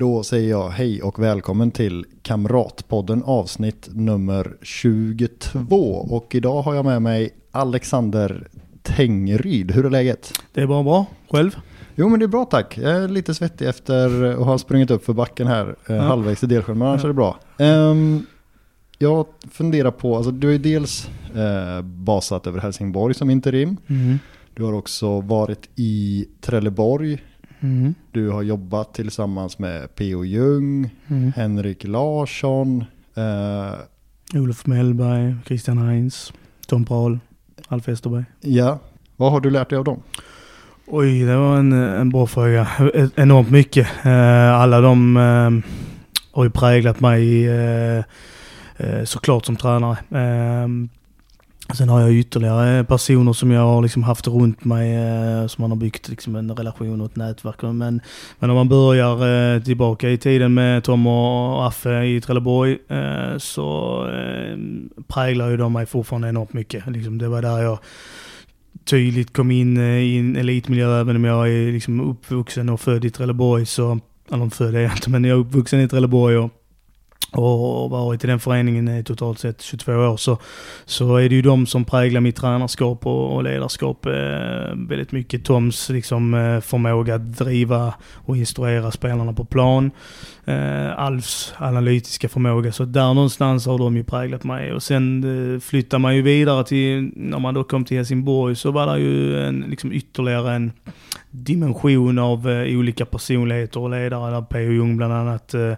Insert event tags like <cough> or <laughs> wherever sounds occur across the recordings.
Då säger jag hej och välkommen till Kamratpodden avsnitt nummer 22. Och idag har jag med mig Alexander Tengryd. Hur är läget? Det är bara bra. Själv? Jo men det är bra tack. Jag är lite svettig efter att ha sprungit upp för backen här eh, Ja. halvvägs i Delsjön, men annars Ja. är det bra. Ehm, jag funderar på, alltså du har ju dels eh, basat över Helsingborg som interim. Mm. Du har också varit i Trelleborg. Mm. Du har jobbat tillsammans med P.O. Jung, Mm. Henrik Larsson. Eh, Olof Mellberg, Christian Heinz, Tom Prahl, Alf Westerberg. ja, vad har du lärt dig av dem? Oj, det var en, en bra fråga. E- Enormt mycket. Eh, alla de eh, har ju präglat mig eh, såklart som tränare. Sen har jag ytterligare eh, personer som jag har liksom haft runt mig eh, som man har byggt liksom en relation och ett nätverk. Men, men om man börjar eh, tillbaka i tiden med Tom och Affe i Trelleborg så präglar ju de mig fortfarande enormt mycket. Liksom, det var där jag tydligt kom in i en elitmiljö även om jag är liksom uppvuxen och född i Trelleborg så, eller född är jag inte men jag är uppvuxen i Trelleborg och och varit i den föreningen i totalt sett 22 år så, så är det ju de som präglar mitt tränarskap och, och ledarskap eh, väldigt mycket. Toms liksom, eh, förmåga att driva och instruera spelarna på plan. Eh, Alfs analytiska förmåga. Så där någonstans har de ju präglat mig. Och sen eh, flyttar man ju vidare till, när man då kom till Helsingborg så var det ju en, liksom ytterligare en dimension av eh, olika personligheter och ledare. Där P.O. Jung bland annat, eh,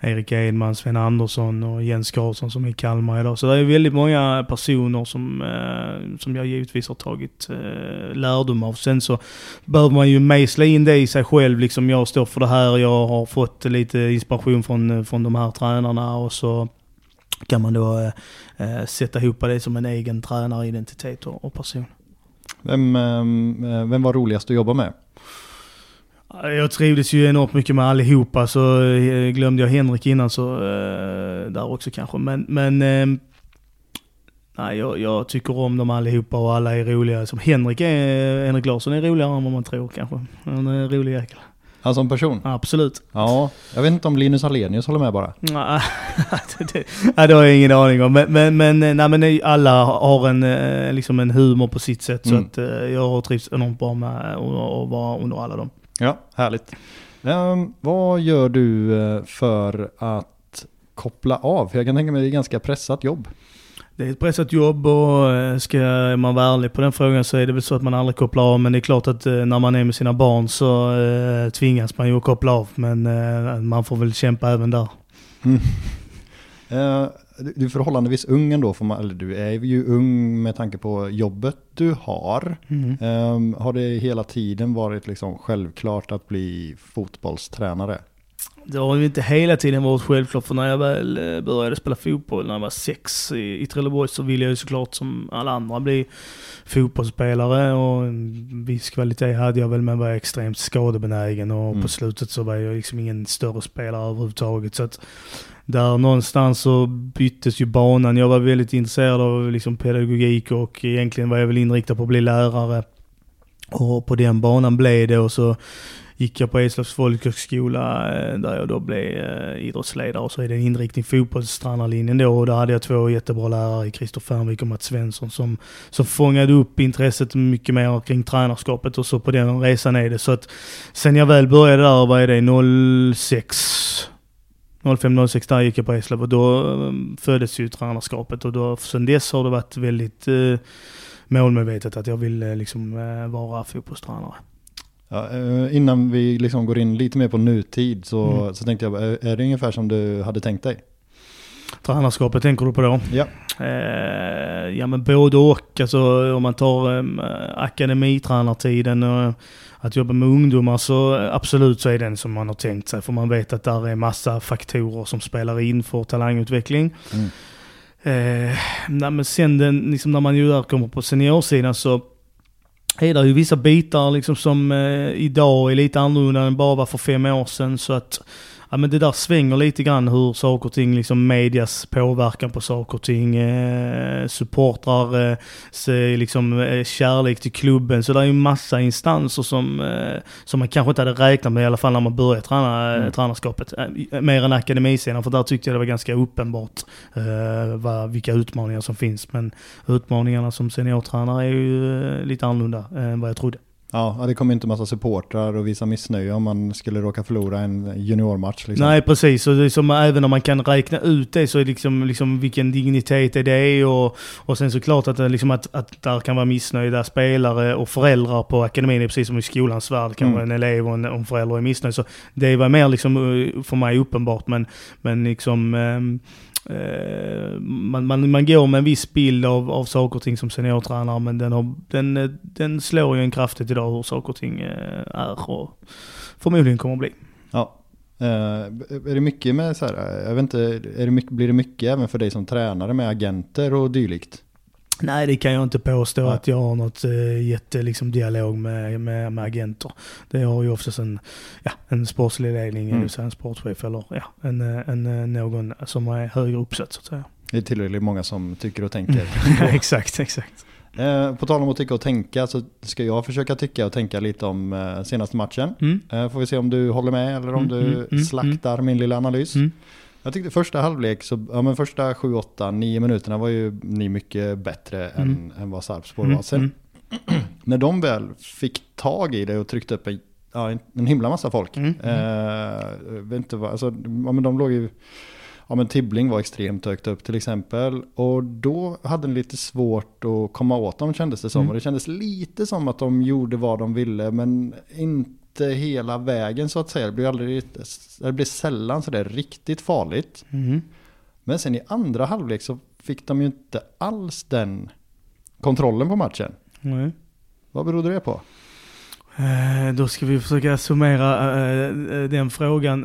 Erik Edman, Sven Andersson och Jens Karlsson som är i Kalmar idag. Så det är väldigt många personer som, eh, som jag givetvis har tagit eh, lärdom av. Sen så behöver man ju mejsla in det i sig själv. Liksom jag står för det här, jag har fått lite inspiration från, eh, från de här tränarna och så kan man då eh, eh, sätta ihop det som en egen tränaridentitet och, och person. Vem, ehm, eh, vem var roligast att jobba med? Jag trivdes ju enormt mycket med allihopa, så eh, glömde jag Henrik innan så eh, där också kanske. Men, men ehm, nej, jag, jag tycker om dem allihopa och alla är roliga. Som Henrik, är, Henrik Larsson är roligare än vad man tror kanske. Han är en rolig jäkel. Han som person? Absolut. Ja, jag vet inte om Linus Alenius håller med bara. <laughs> Nej, det, har jag ingen aning om. Men, men, men, nej, men nej, alla har en, eh, liksom en humor på sitt sätt. Mm. Så att eh, jag har trivts enormt bra med att vara under alla dem. Ja, härligt. Ehm, vad gör du eh, för att koppla av? För jag kan tänka mig att det är ett ganska pressat jobb. Det är ett pressat jobb och eh, ska man vara ärlig på den frågan så är det väl så att man aldrig kopplar av. Men det är klart att eh, när man är med sina barn så eh, tvingas man ju att koppla av. Men man får väl kämpa även där. <laughs> Du- du är förhållandevis ung ändå, får man, eller du är ju ung med tanke på jobbet du har. Mm. Ehm, har det hela tiden varit liksom självklart att bli fotbollstränare? Det har ju inte hela tiden varit självklart för när jag väl eh, började spela fotboll när jag var sex i, i Trelleborg så ville jag ju såklart som alla andra bli fotbollsspelare och en viss kvalitet hade jag väl men var extremt skadebenägen och Mm. på slutet så var jag liksom ingen större spelare överhuvudtaget. Så att där någonstans så byttes ju banan. Jag var väldigt intresserad av liksom pedagogik och egentligen var jag väl inriktad på att bli lärare. Och på den banan blev det och så gick jag på Eslövs folkhögskola eh, där jag då blev eh, idrottsledare och så är det en inriktning fotbollstränarlinjen då och där hade jag två jättebra lärare, Christer Fernvik och Mats Svensson som, som fångade upp intresset mycket mer kring tränarskapet och så på den resan är det. Så att sen jag väl började där, vad är det, 06 05-06 där gick jag på Eslöv och då eh, föddes ju tränarskapet och då, sen dess har det varit väldigt eh, målmedvetet att jag vill eh, liksom eh, vara fotbollstränare. Ja, eh, innan vi liksom går in lite mer på nutid så, Mm. så tänkte jag, är är det ungefär som du hade tänkt dig? Tränarskapet tänker du på då? Ja. Eh, ja men både och. Alltså om man tar eh, akademitränartiden och att jobba med ungdomar så eh, absolut så är den som man har tänkt sig. För man vet att där är massa faktorer som spelar in för talangutveckling. Mm. Eh, nej, men sen den, liksom när man ju där kommer på seniorsidan så är det ju vissa bitar liksom som eh, idag är lite annorlunda än bara var för fem år sedan. Så att ja, men det där svänger lite grann hur saker och ting, liksom medias påverkan på saker och ting, eh, supportrar, eh, se, liksom eh, kärlek till klubben. Så det är ju massa instanser som, eh, som man kanske inte hade räknat med i alla fall när man började träna mm. tränarskapet. Eh, mer än akademisidan, för där tyckte jag det var ganska uppenbart eh, vad, vilka utmaningar som finns. Men utmaningarna som seniortränare är ju eh, lite annorlunda än vad jag trodde. Ja, det kommer inte massa supportrar och visa missnöje om man skulle råka förlora en juniormatch. Liksom. Nej, precis. Och det är som, även om man kan räkna ut det så är det liksom, liksom vilken dignitet är det och, och sen såklart att, liksom att, att där kan vara missnöjda spelare och föräldrar på akademin, det är precis som i skolans värld, kan mm. en elev och en, en förälder är missnöjd. Så det var mer liksom eh, för mig uppenbart, men, men liksom um, Eh, man, man, man går med en viss bild av, av saker och ting som seniortränare men den, har, den, eh, den slår ju en kraftigt idag hur saker och ting eh, är och förmodligen kommer att bli. Ja. Uh, är det mycket med så här, jag vet inte, är det mycket, blir det mycket även för dig som tränare med agenter och dylikt? Nej, det kan jag inte påstå att jag har något äh, jätte liksom, dialog med, med, med agenter. Det har ju oftast en, ja, en sportslig ledning, mm. en sportchef eller ja, en, en, någon som är högre uppsatt så att säga. Det är tillräckligt många som tycker och tänker. <laughs> exakt, exakt. Eh, på tal om att tycka och tänka så ska jag försöka tycka och tänka lite om eh, senaste matchen. Mm. Eh, får vi se om du håller med eller om mm, du mm, mm slaktar min lilla analys. Mm. Jag tyckte första halvlek, så, ja men första 7, 8, 9 minuterna var ju ni mycket bättre mm. än, än vad Sarpsborg mm. var. Sen mm. <clears throat> när de väl fick tag i det och tryckte upp en, ja, en, en himla massa folk. Mm. Eh, vet inte vad, alltså, ja, men de låg ju, ja men Tibbling var extremt högt upp till exempel. Och då hade de lite svårt att komma åt dem kändes det som. Mm. Och det kändes lite som att de gjorde vad de ville men inte inte hela vägen så att säga. Det blir, aldrig, det blir sällan sådär riktigt farligt. Mm. Men sen i andra halvlek så fick de ju inte alls den kontrollen på matchen. Mm. Vad berodde det på? Eh, då ska vi försöka summera eh, eh den frågan.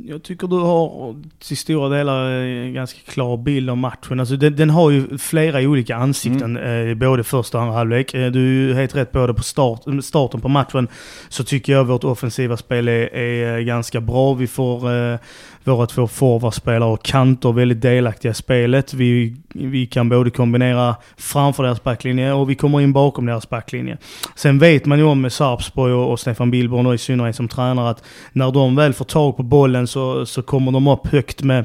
Eh, eh jag tycker du har till stora delar en ganska klar bild av matchen. Alltså den, den har ju flera olika ansikten, mm. eh, både första och andra halvlek. Eh, du är helt rätt både på start, starten på matchen så tycker jag vårt offensiva spel är, är ganska bra. Vi får eh, våra två forwardspelare och kanter väldigt delaktiga i spelet. Vi, vi kan både kombinera framför deras backlinje och vi kommer in bakom deras backlinje. Sen vet man ju om med Sarpsborg och, och Stefan Billborn och i synnerhet som tränare att när de väl får tag på bollen så, så kommer de upp högt med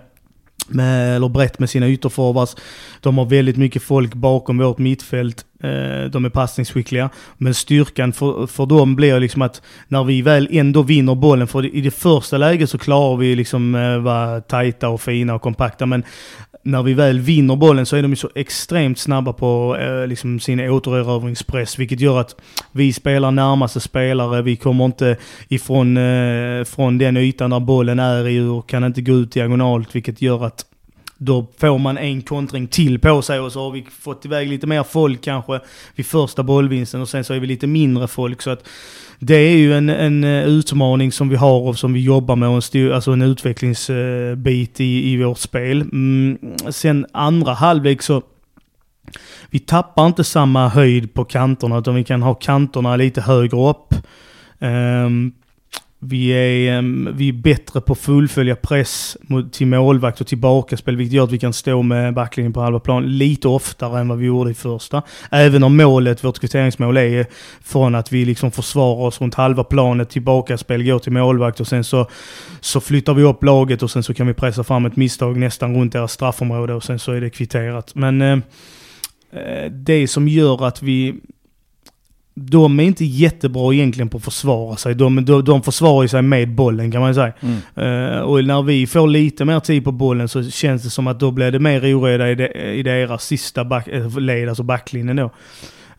med, eller brett med sina ytterforwards. De har väldigt mycket folk bakom vårt mittfält. Eh, de är passningsskickliga. Men styrkan för, för dem blir liksom att när vi väl ändå vinner bollen, för i det första läget så klarar vi liksom eh, vara tajta och fina och kompakta. Men när vi väl vinner bollen så är de ju så extremt snabba på eh, liksom sin återerövringspress, vilket gör att vi spelar närmaste spelare, vi kommer inte ifrån eh, från den ytan där bollen är i och kan inte gå ut diagonalt, vilket gör att då får man en kontring till på sig och så har vi fått iväg lite mer folk kanske vid första bollvinsten och sen så är vi lite mindre folk så att det är ju en, en eh, utmaning som vi har och som vi jobbar med och en, styr, alltså en utvecklingsbit eh, i, i vårt spel. Mm, sen andra halvlek så vi tappar inte samma höjd på kanterna utan vi kan ha kanterna lite högre upp. Um, vi är, vi är bättre på att fullfölja press mot, till målvakt och tillbakaspel, vilket gör att vi kan stå med backlinjen på halva plan lite oftare än vad vi gjorde i första. Även om målet, vårt kvitteringsmål, är från att vi liksom försvarar oss runt halva planet, tillbakaspel, går till målvakt och sen så, så flyttar vi upp laget och sen så kan vi pressa fram ett misstag nästan runt deras straffområde och sen så är det kvitterat. Men eh, det som gör att vi de är inte jättebra egentligen på att försvara sig. De, de, de försvarar sig med bollen kan man säga. Mm. Uh, och när vi får lite mer tid på bollen så känns det som att då blir det mer oreda i, de, i deras sista back, eh, led, alltså backlinjen då.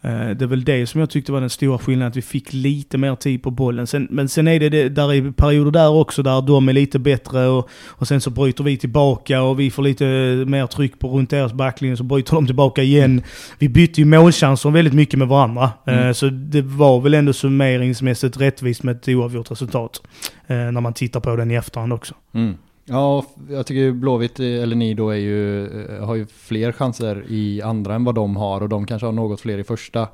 Eh, det är väl det som jag tyckte var den stora skillnaden, att vi fick lite mer tid på bollen. Sen, men sen är det, det där är perioder där också där de är lite bättre och, och sen så bryter vi tillbaka och vi får lite mer tryck på runt deras backlinje så bryter de tillbaka igen. Vi bytte ju målchanser väldigt mycket med varandra. Eh, mm. Så det var väl ändå summeringsmässigt rättvist med ett oavgjort resultat. Eh, när man tittar på den i efterhand också. Mm. Ja, jag tycker Blåvitt, eller ni då, är ju, har ju fler chanser i andra än vad de har och de kanske har något fler i första.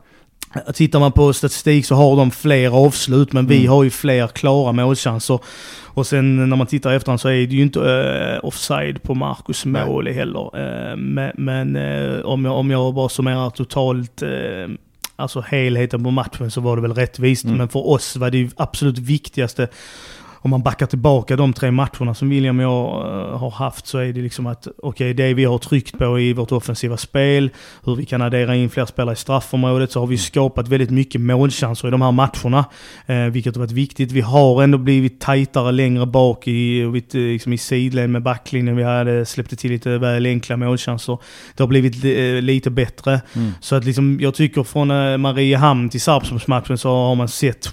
Tittar man på statistik så har de fler avslut, men mm. vi har ju fler klara målchanser. Och sen när man tittar efterhand så är det ju inte uh, offside på Marcus mål heller. Uh, men, men uh, om, jag, om jag bara summerar totalt alltså helheten på matchen så var det väl rättvist. Mm. Men för oss var det ju absolut viktigaste om man backar tillbaka de tre matcherna som William och jag uh, har haft så är det liksom att okej, okay, det vi har tryckt på i vårt offensiva spel, hur vi kan addera in fler spelare i straffområdet, så har vi skapat väldigt mycket målchanser i de här matcherna. Uh, vilket har varit viktigt. Vi har ändå blivit tajtare längre bak i, liksom i sidled med backlinjen. Vi hade släppt till lite väl enkla målchanser. Det har blivit uh, lite bättre. Mm. Så att liksom, jag tycker från uh, Mariehamn till Sarpsborgsmatchen så har man sett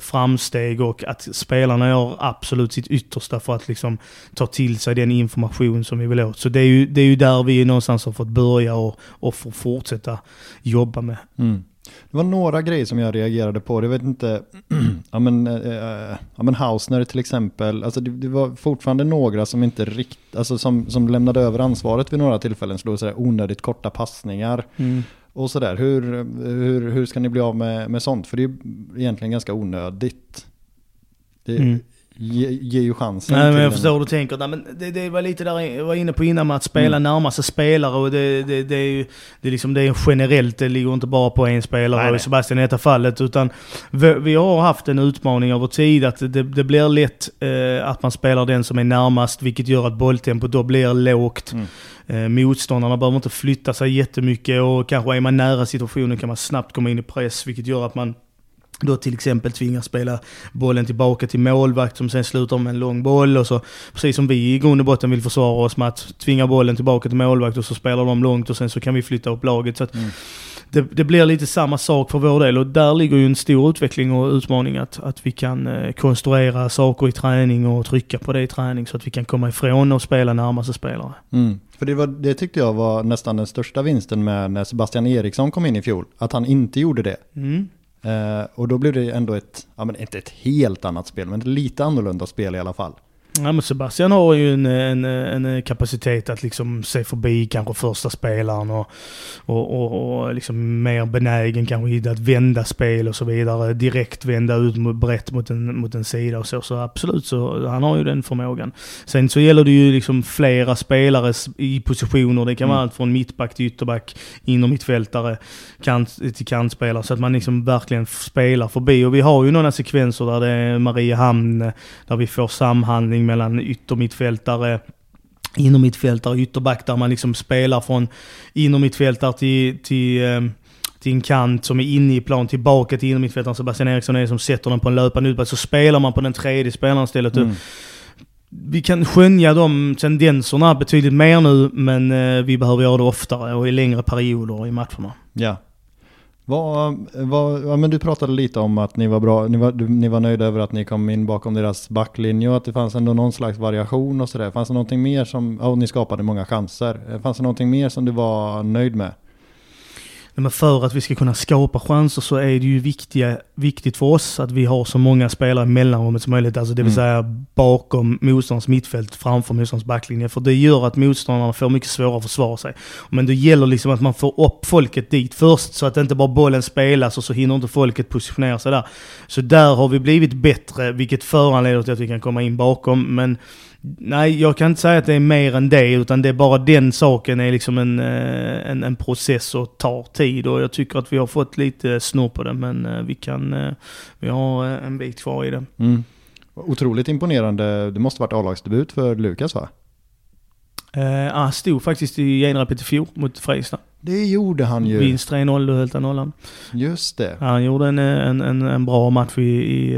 framsteg och att spelarna spelarna gör absolut sitt yttersta för att liksom ta till sig den information som vi vill åt. Så det är ju, det är ju där vi någonstans har fått börja och, och få fortsätta jobba med. Mm. Det var några grejer som jag reagerade på. Jag vet inte, <clears throat> ja men, äh, ja men Hausner till exempel. Alltså det, det, var fortfarande några som inte riktigt, alltså som, som lämnade över ansvaret vid några tillfällen. Slog sådär onödigt korta passningar. Mm. Och sådär, hur, hur, hur ska ni bli av med, med sånt? För det är egentligen ganska onödigt. Det mm. ger, ger ju chansen. Nej, men jag förstår hur du tänker. Nej, men det, det var lite där jag var inne på innan med att spela mm. närmaste spelare. Och det, det, det, är ju det är liksom, det är generellt, det ligger inte bara på en spelare nej, och Sebastian i detta fallet. Utan vi, vi, har haft en utmaning över tid att det, det blir lätt eh, att man spelar den som är närmast, vilket gör att bolltempot då blir lågt. Mm. Eh, motståndarna behöver inte flytta sig jättemycket och kanske är man nära situationen kan man snabbt komma in i press, vilket gör att man då till exempel tvingas spela bollen tillbaka till målvakt som sen slutar med en lång boll och så precis som vi i grund och botten vill försvara oss med att tvinga bollen tillbaka till målvakt och så spelar de långt och sen så kan vi flytta upp laget. Så att mm. det, det, blir lite samma sak för vår del och där ligger ju en stor utveckling och utmaning att, att vi kan eh, konstruera saker i träning och trycka på det i träning så att vi kan komma ifrån och spela närmaste spelare. Mm. För det, var, det tyckte jag var nästan den största vinsten med när Sebastian Eriksson kom in i fjol. Att han inte gjorde det. Mm. Eh, och då blev det ändå ett, ja men inte ett helt annat spel, men ett lite annorlunda spel i alla fall. Ja, men Sebastian har ju en, en, en, kapacitet att liksom se förbi kanske första spelaren och, och, och, och liksom mer benägen kanske att vända spel och så vidare. Direkt vända ut mot, brett mot en, mot en sida och så. Så absolut, så han har ju den förmågan. Sen så gäller det ju liksom flera spelare i positioner. Det kan mm. vara allt från mittback till ytterback, inner mittfältare kant, till kantspelare. Så att man liksom verkligen spelar förbi. Och vi har ju några sekvenser där det är Mariehamn, där vi får samhandling mellan yttermittfältare innermittfältare ytterback där man liksom spelar från innermittfältare till, till, eh, till en kant som är inne i plan tillbaka till innermittfältaren. Sebastian Eriksson är det som sätter den på en löpande utback. Så spelar man på den tredje spelaren istället. Mm. Vi kan skönja de tendenserna betydligt mer nu, men eh, vi behöver göra det oftare och i längre perioder i matcherna. Ja, vad, vad, ja, men du pratade lite om att ni var, bra, ni, var, ni var nöjda över att ni kom in bakom deras backlinje och att det fanns ändå någon slags variation och sådär. Fanns det någonting mer som, och ni skapade många chanser. Fanns det någonting mer som du var nöjd med? Men för att vi ska kunna skapa chanser så är det ju viktiga, viktigt för oss att vi har så många spelare i mellanrummet som möjligt. Alltså det vill mm. säga bakom motståndarens mittfält framför motståndarens backlinje. För det gör att motståndarna får mycket svårare att försvara sig. Men det gäller liksom att man får upp folket dit först så att inte bara bollen spelas och så hinner inte folket positionera sig där. Så där har vi blivit bättre, vilket föranleder till att vi kan komma in bakom. Men Nej, jag kan inte säga att det är mer än det, utan det är bara den saken är liksom en, eh, en, en process och tar tid. Och jag tycker att vi har fått lite snurr på det, men eh, vi kan, eh, vi har en bit kvar i det. Mm. Otroligt imponerande, det måste varit A-lagsdebut för Lukas va? Eh, han stod faktiskt i genrepet i fjol mot Frejsta. Det gjorde han ju. Vinst 3-0, då höll han nollan. Just det. Han gjorde en, en, en, en bra match i, i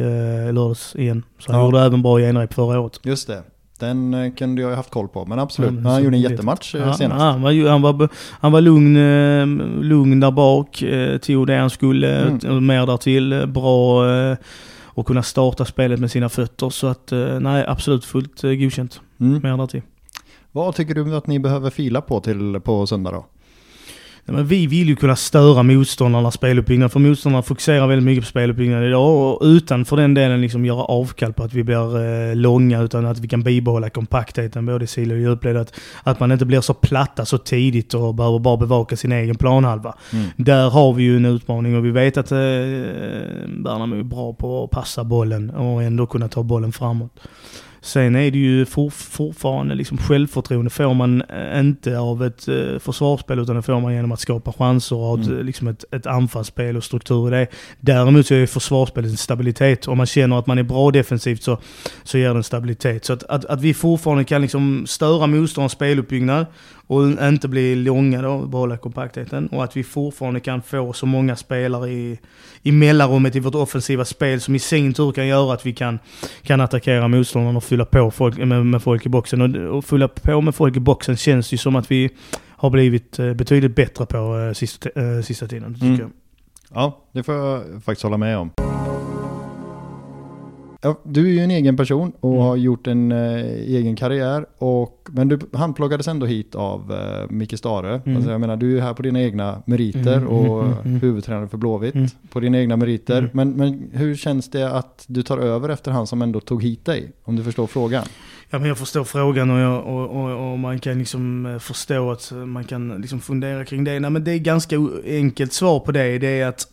lördags igen. Så han ja. gjorde även bra genrep förra året. Just det. Den eh, kunde jag ha haft koll på, men absolut. Mm, han gjorde en jättematch eh, ja, senast. Han, var, han, var, han var lugn, eh, lugn där bak, tog det han skulle, mm. mer därtill. Bra att kunna starta spelet med sina fötter. Så att nej, absolut fullt godkänt. Mm. Mer därtill. Vad tycker du att ni behöver fila på till på söndag då? Men vi vill ju kunna störa motståndarnas speluppbyggnad, för motståndarna fokuserar väldigt mycket på speluppbyggnad idag och utan för den delen liksom göra avkall på att vi blir eh, långa, utan att vi kan bibehålla kompaktheten både i sidled och djupled. Att, att man inte blir så platta så tidigt och behöver bara bevaka sin egen planhalva. Mm. Där har vi ju en utmaning och vi vet att eh, Värnamo är bra på att passa bollen och ändå kunna ta bollen framåt. Sen är det ju for, fortfarande liksom självförtroende får man eh, inte av ett eh, försvarsspel utan det får man genom att skapa chanser och mm. liksom ett, ett anfallsspel och struktur i det. Däremot så är försvarsspelet en stabilitet. Om man känner att man är bra defensivt så, så ger det en stabilitet. Så att, att, att vi fortfarande kan liksom störa motståndarens speluppbyggnad och inte bli långa då, behålla kompaktheten. Och att vi fortfarande kan få så många spelare i, i mellanrummet i vårt offensiva spel som i sin tur kan göra att vi kan, kan attackera motståndaren och fylla på folk, med, med folk i boxen. Och, och fylla på med folk i boxen känns ju som att vi har blivit eh, betydligt bättre på äh, sista, äh, sista tiden, tycker mm. jag. Ja, det får jag faktiskt hålla med om. Ja, du är ju en egen person och mm. har gjort en eh, egen karriär. Och, men du handplockades ändå hit av eh, Micke Stare. Mm. Alltså, jag menar, du är här på dina egna meriter mm, mm och mm, mm, huvudtränare för Blåvitt på dina egna meriter. Men, men hur känns det att du tar över efter han som ändå tog hit dig? Om du förstår frågan. Ja, men jag förstår frågan och, jag, och, och, och, man kan liksom eh, förstå att man kan liksom fundera kring det. Nej, men det är ganska enkelt svar på det. Det är att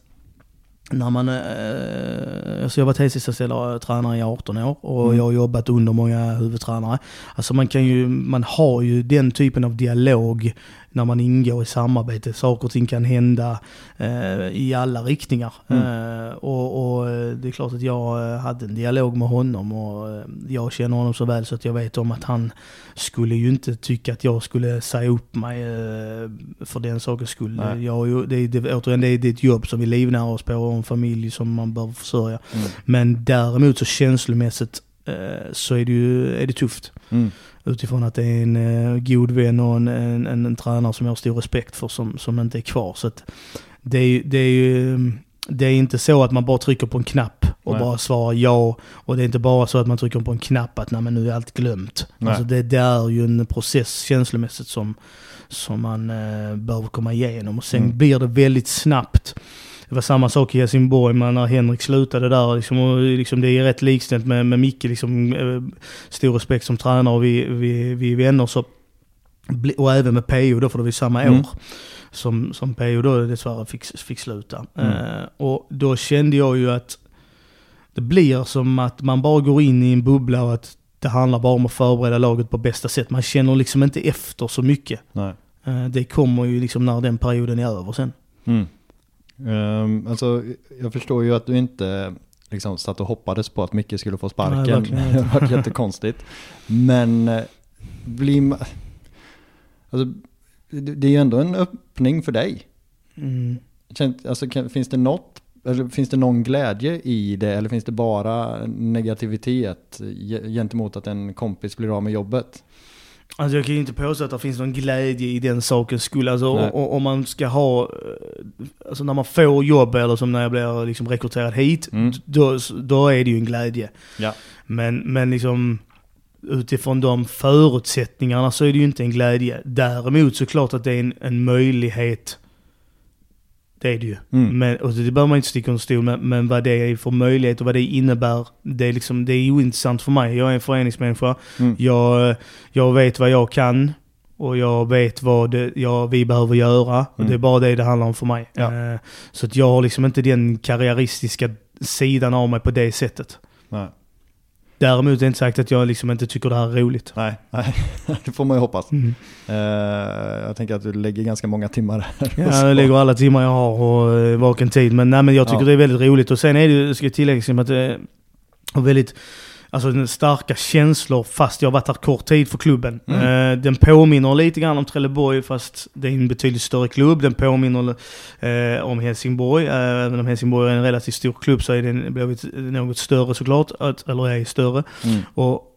när man, eh, alltså jag har varit heltidsanställd tränare i 18 år och mm. jag har jobbat under många huvudtränare. Alltså man kan ju, man har ju den typen av dialog när man ingår i samarbete. Saker och ting kan hända eh, i alla riktningar. Mm. Eh, och, och, eh, det är klart att jag eh, hade en dialog med honom och eh, jag känner honom så väl så att jag vet om att han skulle ju inte tycka att jag skulle säga upp mig eh, för den sakens skull. Jag, det, det, återigen, det är ett jobb som vi livnär oss på och en familj som man behöver försörja. Mm. Men däremot så känslomässigt så är det ju är det tufft. Mm utifrån att det är en eh, god vän och en, en, en, en, tränare som jag har stor respekt för som, som inte är kvar. Så det, är, det är ju det är inte så att man bara trycker på en knapp och nej. bara svarar ja. Och det är inte bara så att man trycker på en knapp att nej, men nu är allt glömt. Alltså det, det, är ju en process känslomässigt som, som man eh, behöver komma igenom. Och sen mm. blir det väldigt snabbt det var samma sak i Helsingborg men när Henrik slutade där. Liksom, och liksom, det är rätt likställt med, med Micke. Liksom, eh, stor respekt som tränare och vi, vi, vi är vänner. Så, och även med PO då, för det var samma mm. år som, som PO då dessvärre fick, fick sluta. Mm. Uh, och då kände jag ju att det blir som att man bara går in i en bubbla och att det handlar bara om att förbereda laget på bästa sätt. Man känner liksom inte efter så mycket. Uh, det kommer ju liksom när den perioden är över sen. Mm. Um, alltså, jag förstår ju att du inte liksom satt och hoppades på att Micke skulle få sparken. Nej, <laughs> det varit jättekonstigt. Men eh, blir. Alltså, det är ju ändå en öppning för dig. Mm. Alltså, finns det något eller finns det någon glädje i det eller finns det bara negativitet gentemot att en kompis blir av med jobbet? Alltså jag kan ju inte påstå att det finns någon glädje i den sakens skull. Alltså om man ska ha, eh, alltså när man får jobb eller som när jag blir liksom rekryterad hit, mm. då, då är det ju en glädje. Ja. Men, men liksom utifrån de förutsättningarna så är det ju inte en glädje. Däremot så klart att det är en, en möjlighet det är det ju. Mm. Men, och det behöver man inte sticka under stol med, men vad det är för möjlighet och vad det innebär, det är, liksom, det är ointressant för mig. Jag är en föreningsmänniska, mm. jag, jag vet vad jag kan och jag vet vad det, jag, vi behöver göra. Mm. Och det är bara det det handlar om för mig. Ja. Uh, så att jag har liksom inte den karriäristiska sidan av mig på det sättet. Nej. Däremot är det inte sagt att jag liksom inte tycker det här är roligt. Nej, nej. <laughs> det får man ju hoppas. Mm. Uh, jag tänker att du lägger ganska många timmar här. Ja, jag lägger alla timmar jag har och uh, vaken tid. Men, nej, men jag tycker ja. det är väldigt roligt. Och sen är det, ska jag tillägga, liksom att det är väldigt Alltså starka känslor fast jag har varit här kort tid för klubben. Mm. Eh, den påminner lite grann om Trelleborg fast det är en betydligt större klubb. Den påminner eh, om Helsingborg. Eh, även om Helsingborg är en relativt stor klubb så är den blivit något större såklart. eller är större. Mm. Och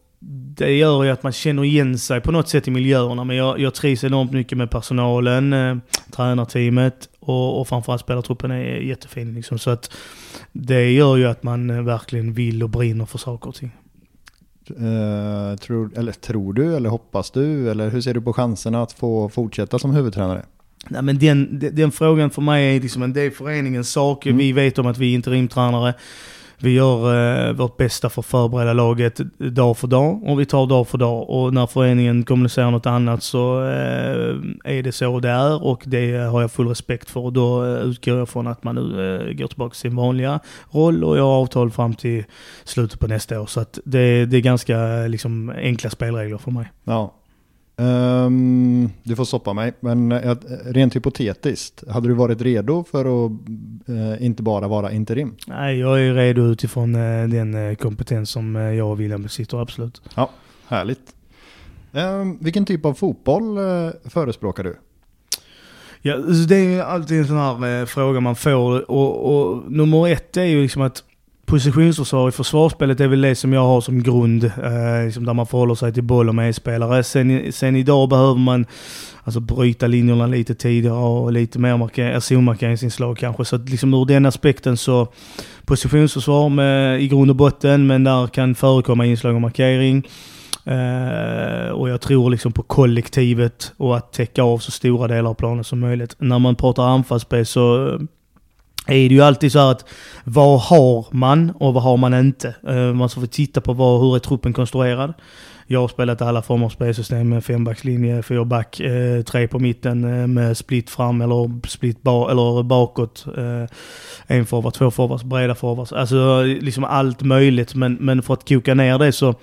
det gör ju att man känner igen sig på något sätt i miljöerna. Men jag, jag trivs enormt mycket med personalen, eh, tränarteamet och, och framförallt spelartruppen är jättefin. Liksom. Så att det gör ju att man verkligen vill och brinner för saker och ting. Uh, tror, eller tror du, eller hoppas du, eller hur ser du på chanserna att få fortsätta som huvudtränare? Nej men den, den, den, frågan för mig är liksom en del föreningens sak. Mm. Vi vet om att vi är interimtränare vi gör eh, vårt bästa för att förbereda laget dag för dag och vi tar dag för dag. Och när föreningen kommunicerar något annat så eh, är det så det är och det har jag full respekt för. Och då eh, utgår jag från att man nu eh, går tillbaka till sin vanliga roll och jag har avtal fram till slutet på nästa år. Så att det, det är ganska liksom, enkla spelregler för mig. Ja, Um, du får stoppa mig, men uh, rent hypotetiskt, hade du varit redo för att uh, inte bara vara interim? Nej, jag är redo utifrån uh, den kompetens som jag och William besitter, absolut. Ja, härligt. Um, vilken typ av fotboll förespråkar du? Ja, alltså, det är alltid en sån här fråga man får och, och nummer ett är ju liksom att positionsförsvar i försvarsspelet är väl det som jag har som grund. Eh, liksom där man förhåller sig till boll och medspelare. Sen, sen idag behöver man alltså bryta linjerna lite tidigare och lite mer eh, zonmarkeringsinslag kanske. Så att liksom ur den aspekten så positionsförsvar med, i grund och botten, men där kan förekomma inslag av markering. Uh, och jag tror liksom på kollektivet och att täcka av så stora delar av planen som möjligt. När man pratar anfallsspel så eh, är det ju alltid så att vad har man och vad har man inte? Uh, man får titta på vad, hur är truppen konstruerad. Jag har spelat alla former av spelsystem med fembackslinje, fyrback, eh, tre på mitten eh, med split fram eller split ba eller bakåt. Eh, en forward, två forwards, breda forwards. Alltså liksom allt möjligt. Men, men för att koka ner det så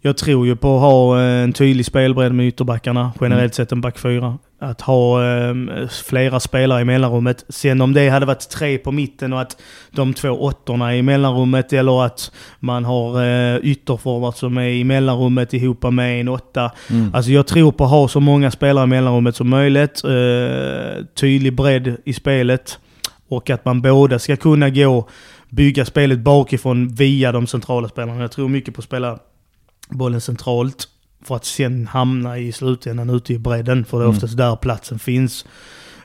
jag tror ju på att ha en tydlig spelbredd med ytterbackarna, generellt mm. sett en back fyra. Att ha eh, flera spelare i mellanrummet. Sen om det hade varit tre på mitten och att de två åttorna i mellanrummet eller att man har eh, ytterforward som är i mellanrummet ihop med en åtta. Mm. Alltså jag tror på att ha så många spelare i mellanrummet som möjligt. Eh, tydlig bredd i spelet. Och att man båda ska kunna gå, bygga spelet bakifrån via de centrala spelarna. Jag tror mycket på att spela bollen centralt för att sen hamna i slutändan ute i bredden. För det är mm. oftast där platsen finns.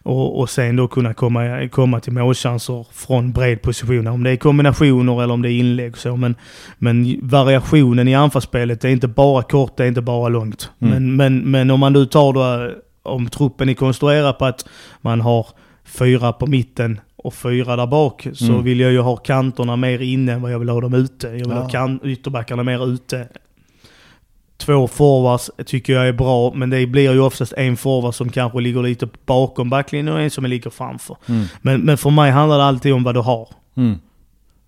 Och, och sen då kunna komma, komma till målchanser från bred position. Om det är kombinationer eller om det är inlägg och så. Men, men variationen i anfallsspelet är inte bara kort, det är inte bara långt. Mm. Men, men, men om man nu tar då, om truppen är konstruerad på att man har fyra på mitten och fyra där bak så mm. vill jag ju ha kanterna mer inne än vad jag vill ha dem ute. Jag vill ja. ha kan, ytterbackarna mer ute Två forwards tycker jag är bra, men det blir ju oftast en forward som kanske ligger lite bakom backlinjen och en som ligger framför. Mm. Men, men för mig handlar det alltid om vad du har. Mm.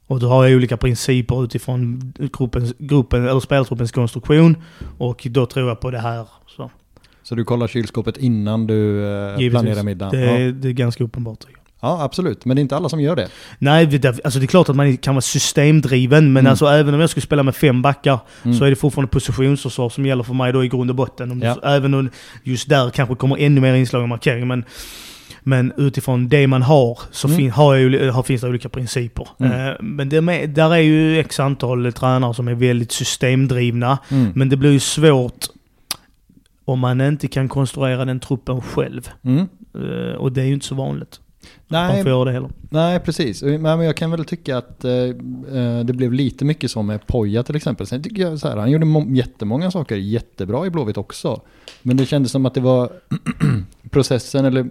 Och du har olika principer utifrån gruppens, gruppen, eller speltruppens konstruktion. Och då tror jag på det här. Så, så du kollar kylskåpet innan du eh, planerar middagen? Det, ja. det är ganska uppenbart. Ja, absolut. Men det är inte alla som gör det. Nej, det, alltså det är klart att man kan vara systemdriven, men mm. alltså även om jag skulle spela med fem backar mm. så är det fortfarande positionsförsvar som gäller för mig då i grund och botten. Ja. Även om just där kanske kommer ännu mer inslag av markering. Men, men utifrån det man har så mm. fin, har jag, har, finns det olika principer. Mm. Uh, men det med, där är ju x antal tränare som är väldigt systemdrivna. Mm. Men det blir ju svårt om man inte kan konstruera den truppen själv. Uh, och det är ju inte så vanligt. Nej, de får göra det heller. Nej, precis. Men jag kan väl tycka att eh, eh, det blev lite mycket så med Poja till exempel. Sen tycker jag så här, han gjorde jättemånga saker jättebra i Blåvitt också. Men det kändes som att det var <clears throat> processen eller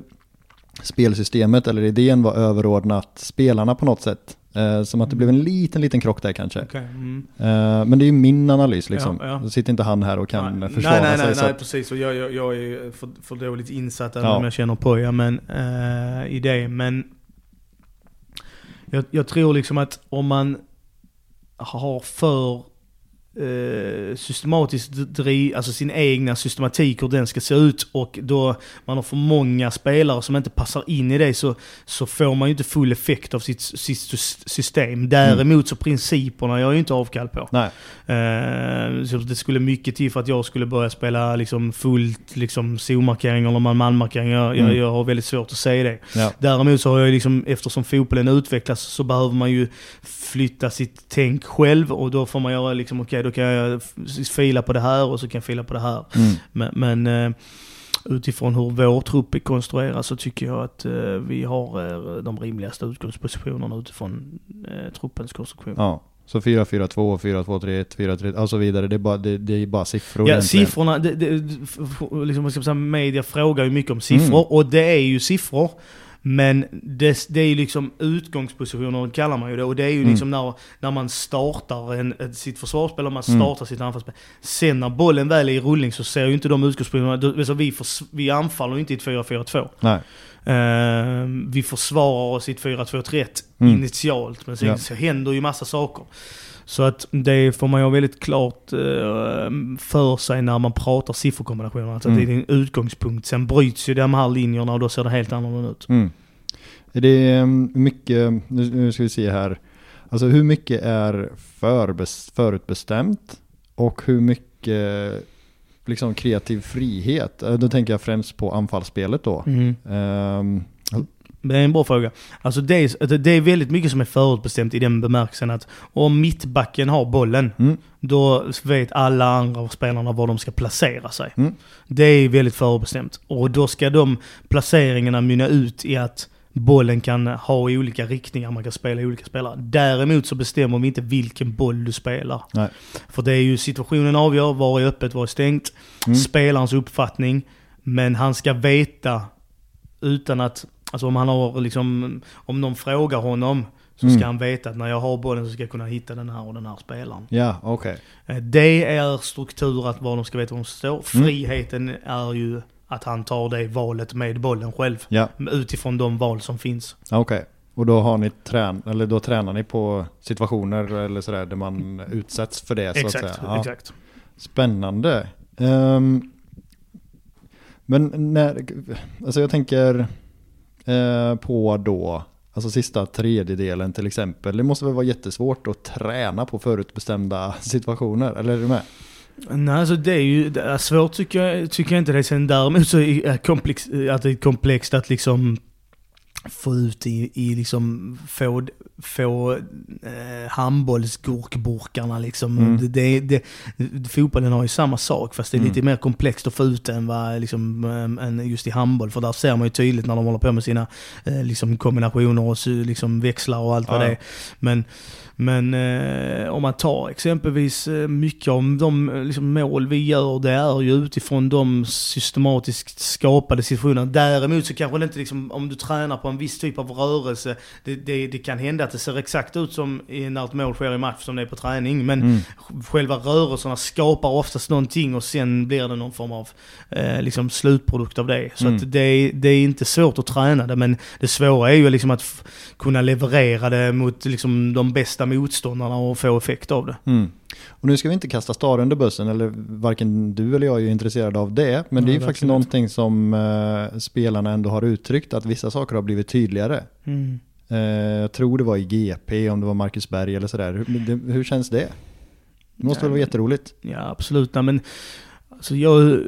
spelsystemet eller idén var överordnat spelarna på något sätt. Eh, som att det blev en liten, liten krock där kanske. Okay. Mm. Eh, men det är ju min analys liksom. Ja, ja. Då sitter inte han här och kan nej, försvara nej, nej, sig. Nej, nej, precis. Och jag, jag, jag är för, för dåligt insatt även ja. om jag känner Poja men, eh, i det. Men jag, jag tror liksom att om man har för eh, systematiskt driv, alltså sin egna systematik hur den ska se ut och då man har för många spelare som inte passar in i det så, så får man ju inte full effekt av sitt, sitt system. Däremot mm. så principerna jag är ju inte avkall på. Nej. Eh, så det skulle mycket till för att jag skulle börja spela liksom fullt liksom zonmarkering eller man-man-markering. Jag, mm. jag, jag, har väldigt svårt att säga det. Ja. Däremot så har jag liksom, eftersom fotbollen utvecklas så behöver man ju flytta sitt tänk själv och då får man göra liksom, okej okay, då kan jag fila på det här och så kan jag fila på det här. Mm. Men, men uh, utifrån hur vår trupp är konstruerad så tycker jag att uh, vi har uh, de rimligaste utgångspositionerna utifrån truppens konstruktion. Ja. Så 4-4-2, 4-2-3-1, 4-3 och så vidare. Det är bara, det, det är bara siffror. Ja, egentligen. siffrorna, det, det, liksom, ska säga, media frågar ju mycket om siffror. Mm. Och det är ju siffror. Men det, det är ju liksom utgångspositioner kallar man ju det. Och det är ju Mm. liksom när, när man startar en, sitt försvarsspel och man Mm. startar sitt anfallsspel. Sen när bollen väl är i rullning så ser ju inte de utgångspositionerna... Alltså vi, förs, vi anfaller inte i ett 4-4-2. Nej. Eh, vi försvarar oss i ett 4-2-3-1 Mm. initialt. Men sen Ja. så händer ju massa saker. Så att det får man ju ha väldigt klart eh, för sig när man pratar sifferkombinationer. Alltså Mm. att det är en utgångspunkt. Sen bryts ju de här linjerna och då ser det helt annorlunda ut. Mm. Är det um, mycket, nu ska vi se här, alltså hur mycket är förutbestämt och hur mycket liksom kreativ frihet? Eh, Då tänker jag främst på anfallsspelet då. Mm. Ehm, Det är en bra fråga. Alltså det är, det- det är väldigt mycket som är förutbestämt i den bemärkelsen att om mittbacken har bollen, mm, då vet alla andra spelarna var de ska placera sig. Mm. Det är väldigt förutbestämt. Och då ska de placeringarna mynna ut i att bollen kan ha i olika riktningar, man kan spela i olika spelare. Däremot så bestämmer vi inte vilken boll du spelar. Nej. För det är ju situationen avgör, var är öppet, var är stängt. Mm. Spelarens uppfattning. Men han ska veta utan att, alltså om han har liksom, om någon frågar honom så ska Mm. han veta att när jag har bollen så ska jag kunna hitta den här och den här spelaren. ja, okej. Eh, Det är struktur att vad de ska veta var de står. Mm. Friheten är ju att han tar det valet med bollen själv. Ja, Utifrån de val som finns. okej. Och då har ni trän, eller då tränar ni på situationer eller sådär där man utsätts för det så att Exakt, säga. Ja. exakt. Spännande. Ehm, men när, alltså jag tänker eh, på då, alltså sista tredjedelen till exempel. Det måste väl vara jättesvårt att träna på förutbestämda <laughs> situationer, eller är du med? Nej, alltså det är ju det är svårt tycker jag, tycker jag inte det. Sen däremot så är komplex, att det är komplext att liksom få ut i, i liksom, få, få eh, handbollsgurkburkarna liksom. Mm. Det, det, det, fotbollen har ju samma sak fast det är Mm. lite mer komplext att få ut det än, vad, liksom, än just i handboll. För där ser man ju tydligt när de håller på med sina eh, liksom, kombinationer och liksom, växlar och allt vad Ja, det ja. är. Men, men eh, om man tar exempelvis eh, mycket av de liksom, mål vi gör, det är ju utifrån de systematiskt skapade situationerna. Däremot så kanske det inte liksom, om du tränar på en viss typ av rörelse, det, det, det kan hända att det ser exakt ut som i- när ett mål sker i match som det är på träning. Men Mm. själva rörelserna skapar oftast någonting och sen blir det någon form av eh, liksom slutprodukt av det. Så Mm. att det, är- det är inte svårt att träna det, men det svåra är ju liksom att kunna leverera det mot liksom de bästa motståndarna och få effekt av det. Mm. Och nu ska vi inte kasta Star under bussen, eller varken du eller jag är ju intresserade av det. Men det är ju faktiskt inte. någonting som eh, spelarna ändå har uttryckt, att vissa saker har blivit tydligare. Mm. Eh, jag tror det var i GP, om det var Marcus Berg eller sådär. Hur, det, hur känns det? Det måste väl vara jätteroligt? Ja, absolut. Nej, men alltså jag,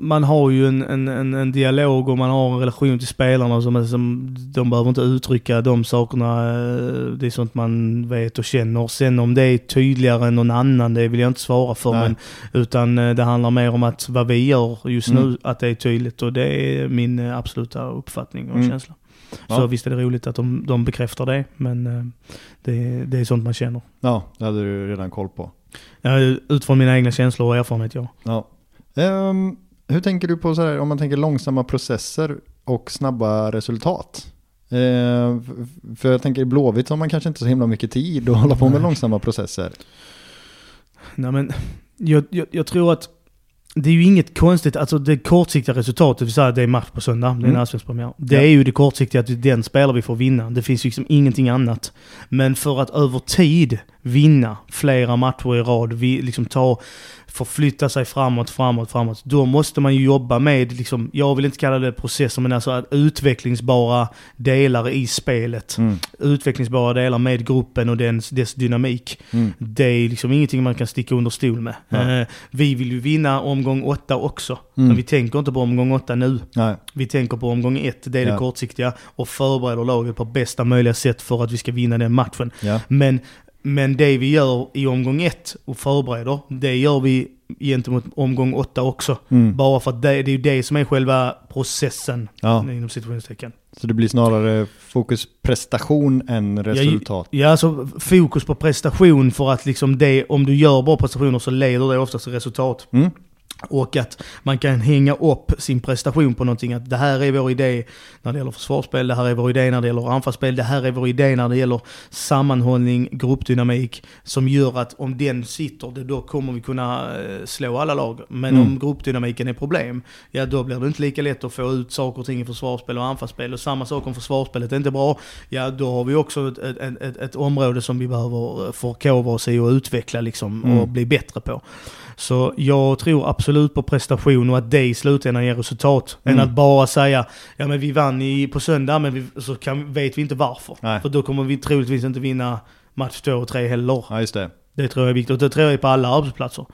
man har ju en, en, en, dialog och man har en relation till spelarna som, som de behöver inte uttrycka de sakerna. eh, Det är sånt man vet och känner. Sen om det är tydligare än någon annan, det vill jag inte svara för. Men, utan eh, det handlar mer om att vad vi gör just Mm. nu, att det är tydligt. Och det är min eh, absoluta uppfattning och Mm. känsla. Ja. Så visst är det roligt att de, de bekräftar det, men det, det är sånt man känner. Ja, det hade du redan koll på. Ja, utifrån mina egna känslor och erfarenhet, ja. Ja. Ehm, hur tänker du på så här, om man tänker långsamma processer och snabba resultat? F- för jag tänker i Blåvitt har man kanske inte så himla mycket tid att hålla på med Nej. långsamma processer. Nej men, jag, jag, jag tror att det är ju inget konstigt, alltså det kortsiktiga resultatet, vi säger att det är match på söndag, det är en Mm. allsvensk premiär. Det Ja. är ju det kortsiktiga, att den spelar vi får vinna. Det finns liksom ingenting annat. Men för att över tid vinna flera matcher i rad, vi liksom ta, förflytta sig framåt, framåt, framåt. Då måste man ju jobba med, liksom, jag vill inte kalla det processer, men alltså att utvecklingsbara delar i spelet. Mm. Utvecklingsbara delar med gruppen och dens, dess dynamik. Mm. Det är liksom ingenting man kan sticka under stol med. Ja. Eh, vi vill ju vinna omgång åtta också. Mm. Men vi tänker inte på omgång åtta nu. Nej. Vi tänker på omgång ett, det är Ja. det kortsiktiga. Och förbereder laget på bästa möjliga sätt för att vi ska vinna den matchen. Ja. Men Men det vi gör i omgång ett och förbereder, det gör vi gentemot omgång åtta också. Mm. Bara för att det, det är det som är själva processen, Ja. inom situationstecken. Så det blir snarare fokus prestation än resultat. Ja, alltså fokus på prestation för att liksom det, om du gör bra prestationer så leder det oftast till resultat. Mm. Och att man kan hänga upp sin prestation på någonting. Att det här är vår idé när det gäller försvarsspel, det här är vår idé när det gäller anfallsspel, det här är vår idé när det gäller sammanhållning, gruppdynamik. Som gör att om den sitter, då kommer vi kunna eh, slå alla lag. Men Mm. om gruppdynamiken är problem, ja då blir det inte lika lätt att få ut saker och ting i försvarsspel och anfallsspel. Och samma sak om försvarsspelet är inte bra, ja då har vi också ett, ett, ett, ett, ett område som vi behöver förkovra oss i och utveckla liksom, Mm. och bli bättre på. Så jag tror absolut på prestation och att det i slutändan ger resultat. Mm. Än att bara säga, ja men vi vann i, på söndag men vi, så kan, vet vi inte varför. Nej. För då kommer vi troligtvis inte vinna match två och tre heller. Ja, just det. Det tror jag är viktigt. Och det tror jag är på alla arbetsplatser.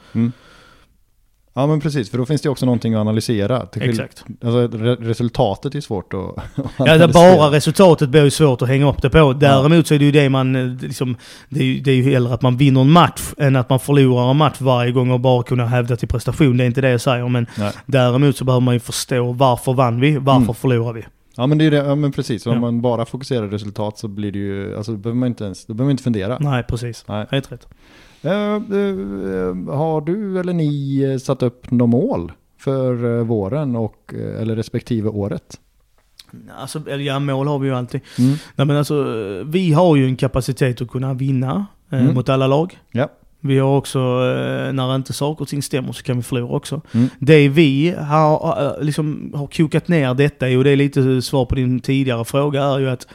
Ja, men precis. För då finns det också någonting att analysera. Exakt. Alltså, re resultatet är svårt att <laughs> Ja, analysera. bara resultatet blir ju svårt att hänga upp det på. Däremot så är det ju det man, eh, liksom, det är ju, det är ju hellre att man vinner en match än att man förlorar en match varje gång och bara kunna hävda till prestation. Det är inte det jag säger, men Nej. däremot så behöver man ju förstå varför vann vi, varför Mm. förlorar vi. Ja men det är det, ja, men precis. Om Ja. man bara fokuserar resultat så blir det ju, alltså då behöver man inte ens, då behöver man inte fundera. Nej, precis. Nej. Helt rätt. Eh, eh, har du eller ni eh, satt upp några mål för våren och, eller respektive året? Alltså, eller ja, mål har vi ju alltid. Mm. Nej men alltså, vi har ju en kapacitet att kunna vinna eh, Mm. mot alla lag. Ja. Vi har också, eh, när inte saker och ting stämmer så kan vi förlora också. Mm. Det vi har, liksom, har kokat ner detta i, och det är lite svar på din tidigare fråga, är ju att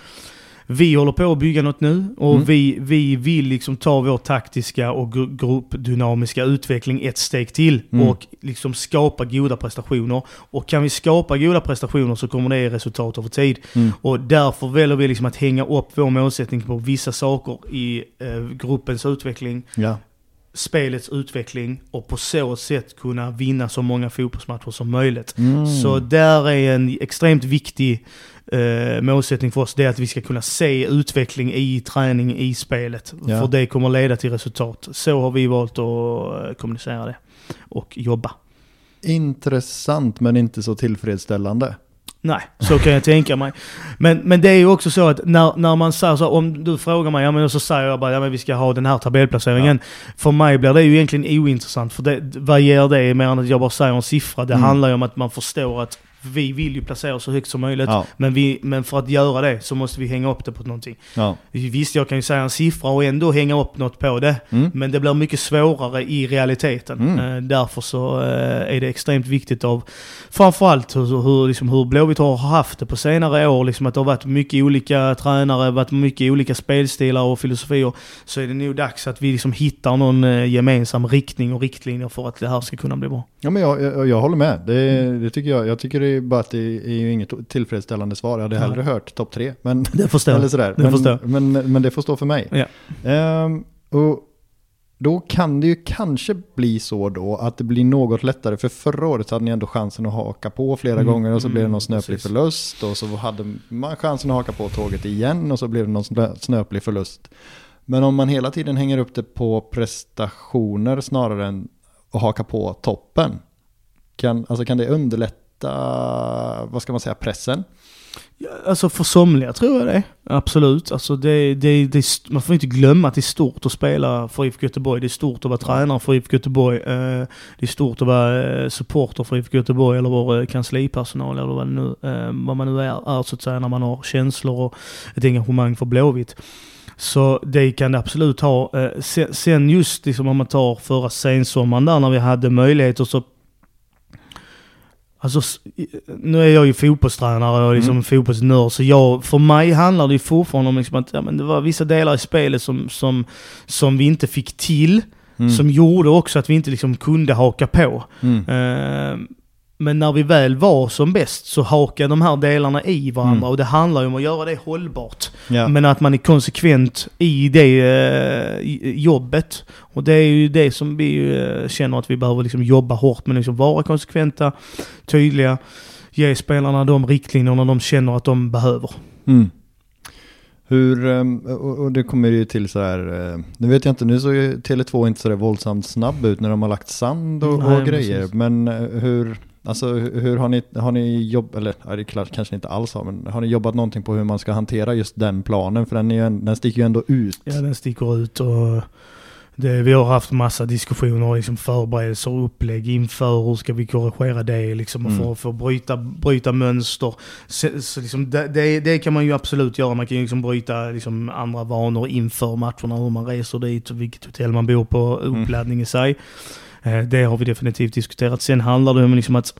vi håller på att bygga något nu och Mm. vi, vi vill liksom ta vår taktiska och gru- gruppdynamiska utveckling ett steg till Mm. och liksom skapa goda prestationer. Och kan vi skapa goda prestationer så kommer det ge resultat över tid. Mm. Och därför väljer vi liksom att hänga upp vår målsättning på vissa saker i eh, gruppens utveckling, Ja. Spelets utveckling och på så sätt kunna vinna så många fotbollsmatcher som möjligt. Mm. Så där är en extremt viktig eh, målsättning för oss, det är att vi ska kunna se utveckling i träning, i spelet. Ja. För det kommer leda till resultat. Så har vi valt att eh, kommunicera det och jobba. Intressant men inte så tillfredsställande. Nej, så kan jag tänka mig. Men, men det är ju också så att när, när man säger så, om du frågar mig, ja men så säger jag bara, ja men vi ska ha den här tabellplaceringen. För mig blir det ju egentligen ointressant, för det, vad ger det mer än att jag bara säger en siffra? Det Mm. handlar ju om att man förstår att vi vill ju placera oss så högt som möjligt. Ja. Men, vi, men för att göra det så måste vi hänga upp det på någonting. Ja. Visst, jag kan ju säga en siffra och ändå hänga upp något på det. Mm. Men det blir mycket svårare i realiteten. Mm. Eh, därför så eh, är det extremt viktigt av framförallt hur, hur, liksom, hur Blåvitt har haft det på senare år. Liksom, att det har varit mycket olika tränare, varit mycket olika spelstilar och filosofier. Så är det nog dags att vi liksom hittar någon eh, gemensam riktning och riktlinjer för att det här ska kunna bli bra. Ja men jag, jag, jag håller med. Det, det tycker jag. Jag tycker det är bara att det är ju inget tillfredsställande svar. Jag hade hellre hört topp tre. Men, Det förstår eller jag. sådär. Det Men, förstår jag. men, men det får stå för mig. Ja. Ehm, och då kan det ju kanske bli så då att det blir något lättare. För förra året hade ni ändå chansen att haka på flera Mm, gånger och så mm, blev det någon snöplig precis. förlust. Och så hade man chansen att haka på tåget igen och så blev det någon snö- snöplig förlust. Men om man hela tiden hänger upp det på prestationer snarare än att haka på toppen. Kan, alltså kan det underlätta, vad ska man säga, pressen? Ja, Alltså för somliga tror jag det. Absolut. Alltså det, det, det, man får inte glömma att det är stort att spela för IFK Göteborg. Det är stort att vara tränare för IFK Göteborg. Eh, Det är stort att vara eh, supporter för IFK Göteborg eller vara kanslipersonal eller vad, nu, eh, vad man nu är, är så att säga när man har känslor och ett engagemang för Blåvitt. Så det kan det absolut ha. Eh, Sen, sen just liksom om man tar förra sensommaren där när vi hade möjligheter så Alltså, nu är jag ju fotbollstränare och liksom Mm. fotbollsnörd, så jag, för mig handlar det ju fortfarande om liksom att ja, men det var vissa delar i spelet som, som, som vi inte fick till, Mm. som gjorde också att vi inte liksom kunde haka på. Mm. Eh, men när vi väl var som bäst så hakade de här delarna i varandra Mm. och det handlar ju om att göra det hållbart. Ja. Men att man är konsekvent i det eh, jobbet. Och det är ju det som vi eh, känner att vi behöver liksom jobba hårt med. Liksom vara konsekventa, tydliga, ge spelarna de riktlinjerna de känner att de behöver. Mm. Hur, ehm, och det kommer ju till så här, eh, nu vet jag inte, nu såg ju Tele2 inte så där våldsamt snabb ut när de har lagt sand och, Nej, och grejer. precis. Men eh, hur, alltså hur har ni, har ni jobbat, eller ja, det är klart kanske inte alls har, men har ni jobbat någonting på hur man ska hantera just den planen? För den, är den sticker ju ändå ut. Ja, den sticker ut och det, vi har haft massa diskussioner liksom förberedelser och upplägg inför hur ska vi korrigera det liksom Mm. för, för att bryta, bryta mönster. Så, så liksom det, det, kan man ju absolut göra. Man kan ju liksom bryta liksom andra vanor inför matcherna, hur man reser dit, och vilket hotell man bor på, uppladdning i sig. Eh, Det har vi definitivt diskuterat. Sen handlar det om liksom att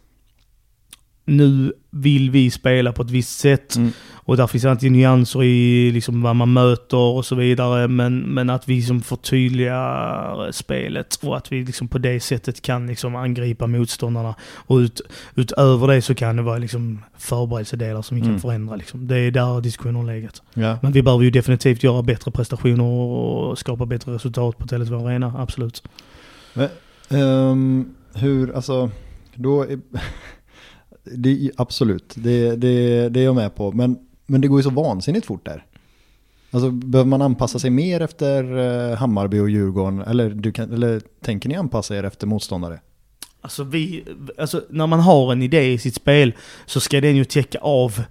nu vill vi spela på ett visst sätt. Mm. Och där finns alltid nyanser i liksom vad man möter och så vidare. Men, men att vi liksom förtydligar spelet och att vi liksom på det sättet kan liksom angripa motståndarna. Och ut, utöver det så kan det vara liksom förberedelsedelar som vi kan Mm. förändra. Liksom. Det är där diskussionen har legat. Ja. Men vi behöver ju definitivt göra bättre prestationer och skapa bättre resultat på Tele2 Arena, absolut. Um, hur, alltså, då är, <laughs> det, absolut, det, det, det är jag med på. Men, men det går ju så vansinnigt fort där. Alltså behöver man anpassa sig mer efter eh, Hammarby och Djurgården? Eller, du kan, eller tänker ni anpassa er efter motståndare? Alltså, vi, alltså när man har en idé i sitt spel så ska den ju täcka av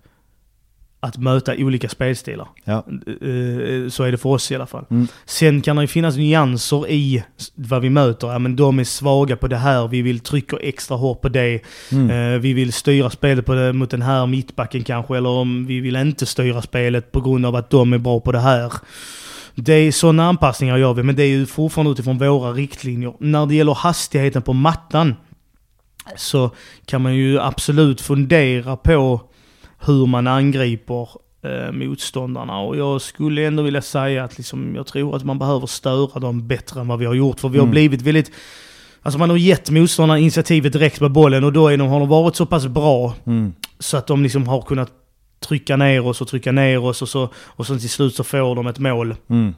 att möta olika spelstilar. Ja. Eh, Så är det för oss i alla fall. Mm. Sen kan det ju finnas nyanser i vad vi möter. Ja, men de är svaga på det här, vi vill trycka extra hårt på det. Mm. Eh, Vi vill styra spelet på det, mot den här mittbacken kanske, eller om vi vill inte styra spelet på grund av att de är bra på det här. Det är sådana anpassningar gör vi, men det är ju fortfarande utifrån våra riktlinjer. När det gäller hastigheten på mattan så kan man ju absolut fundera på hur man angriper eh, motståndarna. Och jag skulle ändå vilja säga att liksom, jag tror att man behöver störa dem bättre än vad vi har gjort. För vi har Mm. blivit väldigt... Alltså man har gett motståndarna initiativet direkt med bollen och då är de, har de varit så pass bra Mm. så att de liksom har kunnat trycka ner oss och trycka ner oss och så, och så till slut så får de ett mål. Mm.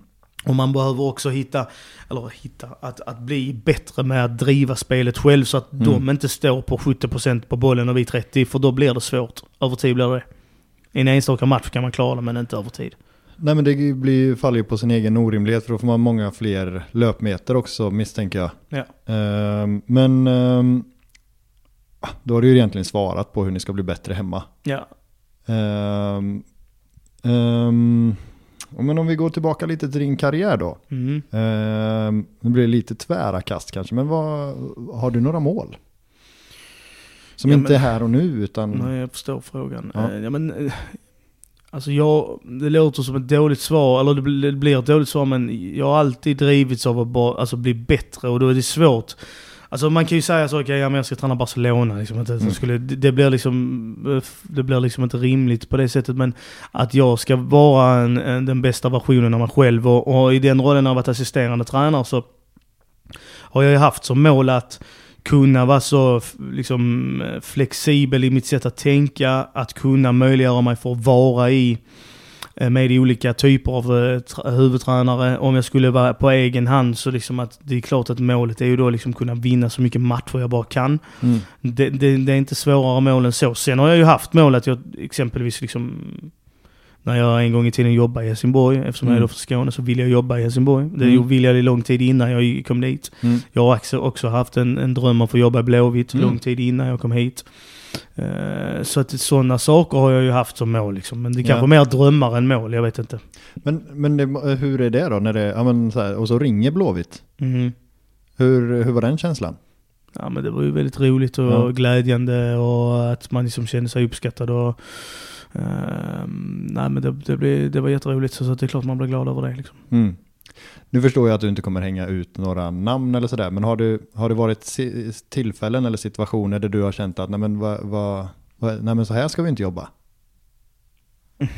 Och man behöver också hitta, eller hitta, att, att bli bättre med att driva spelet själv så att Mm. de inte står på 70% på bollen och vi 30%, för då blir det svårt. Över tid blir det I en enstaka match kan man klara det, men inte över tid. Nej men det blir, faller ju på sin egen orimlighet för då får man många fler löpmeter också misstänker jag. Ja. Ehm, men ehm, då har du ju egentligen svarat på hur ni ska bli bättre hemma. Ja. Ehm, men om vi går tillbaka lite till din karriär då. Mm. Ehm, nu blir det lite tvära kast kanske, men vad, har du några mål? Som Ja, inte men- är här och nu utan... Nej, jag förstår frågan. Ja. Ja. Ja, men, eh, alltså jag, det låter som ett dåligt svar, eller det det blir ett dåligt svar, men jag har alltid drivits av att bara, alltså, bli bättre och då är det svårt. Alltså man kan ju säga så, okej, ja, men jag ska träna Barcelona. Liksom, att Mm. skulle, det, det, blir liksom, eh, det blir liksom inte rimligt på det sättet. Men att jag ska vara en, en, den bästa versionen av mig själv och, och i den rollen av att assisterande tränare så har jag ju haft som mål att kunna vara så liksom, eh, flexibel i mitt sätt att tänka, att kunna möjliggöra mig för att vara i med olika typer av eh, huvudtränare. Om jag skulle vara på egen hand så liksom att det är klart att målet är ju då liksom kunna vinna så mycket matcher jag bara kan. Mm. Det, det, det är inte svårare mål än så. Sen har jag ju haft mål att jag exempelvis liksom när jag en gång i tiden jobbade i Helsingborg, eftersom jag är Mm. från Skåne, så ville jag jobba i Helsingborg. Det Mm. ville jag lång tid innan jag kom dit. Mm. Jag har också, också haft en, en dröm om att få jobba i Blåvitt Mm. lång tid innan jag kom hit. Eh, så att sådana saker har jag ju haft som mål liksom. Men det är Ja. kanske mer drömmar än mål, jag vet inte. Men, men det, hur är det då när det, ja men så här, och så ringer Blåvitt. Mhm. Hur, hur var den känslan? Ja men det var ju väldigt roligt och Ja. glädjande och att man liksom kände sig uppskattad och... ehm, nej men det, det, blev, det var jätteroligt så att det är klart man blir glad över det liksom. Mm. Nu förstår jag att du inte kommer hänga ut några namn eller sådär, men har, du, har det varit tillfällen eller situationer där du har känt att nej men, vad, vad, nej men så här ska vi inte jobba? <laughs>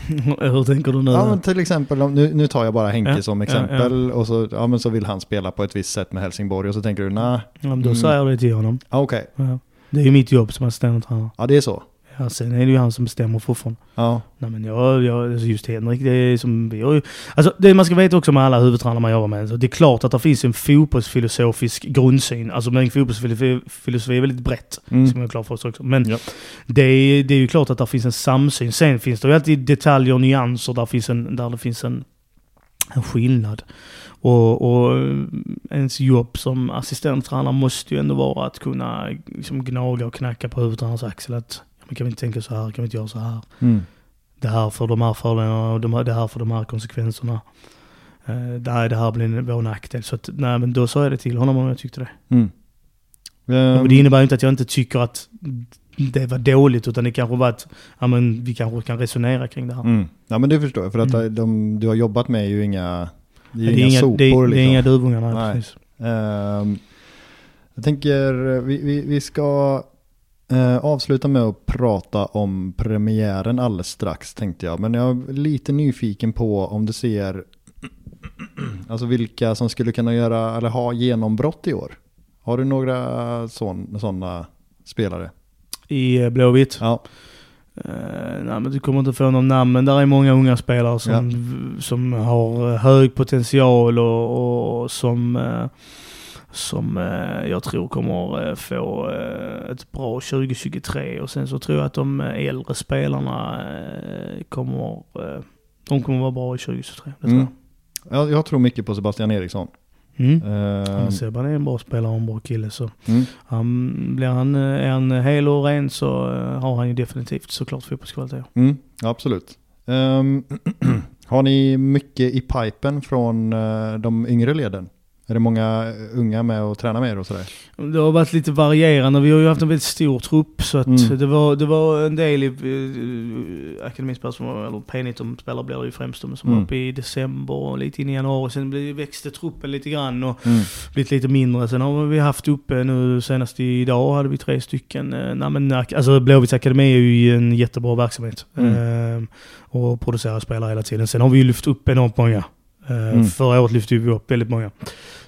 Hur tänker du nu? Ja men till exempel, nu, nu tar jag bara Henke Ja, som ja, exempel och så, ja, men så vill han spela på ett visst sätt med Helsingborg och så tänker du nej, Ja, men då Mm. säger jag det till honom. ah, okej, Ja. Det är ju mitt jobb som assisterande tränare. ja det är så. Ja, sen är det ju han som bestämmer fortfarande. Ja. Nej men jag, jag alltså just Henrik, det är som vi har ju... Alltså det man ska veta också med alla huvudtränare man jobbar med, så det är klart att det finns en fotbollsfilosofisk grundsyn. Alltså men fotbollsfilosofi är väldigt brett, Mm. ska man ha klart för sig också. Men Ja. det, är, det är ju klart att det finns en samsyn. Sen finns det ju alltid detaljer och nyanser där, finns en, där det finns en, en skillnad. Och, och ens jobb som assistenttränare måste ju ändå vara att kunna liksom gnaga och knacka på huvudtränarens axel. Att, men kan vi inte tänka så här? Kan vi inte göra så här? Mm. det här får de här fördelarna och de här, det här får de här konsekvenserna. Eh, det, här, det här blir vår nackdel. Så att, nej, men då sa jag det till honom om jag tyckte det. Mm. Ehm, det innebär ju inte att jag inte tycker att det var dåligt, utan det kanske var att ja, men vi kanske kan resonera kring det här. Mm. Ja men det förstår jag, för att Mm. de du har jobbat med är ju inga, det är det, är inga inga, sopor det, är- liksom. det är inga duvungar, nej, Nej. precis. Ehm, jag tänker, vi, vi, vi ska eh, avsluta med att prata om premiären alldeles strax tänkte jag. Men jag är lite nyfiken på om du ser, <clears throat> alltså vilka som skulle kunna göra, eller ha genombrott i år. Har du några sådana spelare? I eh, Blåvitt. Ja. Eh, nej, men du kommer inte få någon namn, men där är många unga spelare som, som har hög potential och, och som, eh, som eh, jag tror kommer eh, få eh, ett bra 2023. Och sen så tror jag att de äldre spelarna kommer, de kommer vara bra i 2023. Det tror Mm. jag. Tror mycket på Sebastian Eriksson. Mm. Han Sebban är en bra spelare och en bra kille så mm. han, blir han, är han hel och ren så har han ju definitivt såklart fotbollskvaliteter. Mm, absolut. Ehm, <clears throat> har ni mycket i pipen från de yngre leden? Är det många unga med och tränar med er och sådär? Det har varit lite varierande. Vi har ju haft en väldigt stor trupp så att Mm. det, var, det var en del i akademispelare som var, eller P19-spelare blir det ju främst de som Mm. var uppe i december och lite in i januari. Sen växte truppen lite grann och Mm. blivit lite mindre. Sen har vi haft uppe nu senast idag hade vi tre stycken. Uh, nej, men, alltså Blåvitts akademi är ju en jättebra verksamhet. Mm. Eh, och producerar spelare hela tiden. Sen har vi ju lyft upp enormt många. Eh, Mm. Förra året lyfte vi upp väldigt många.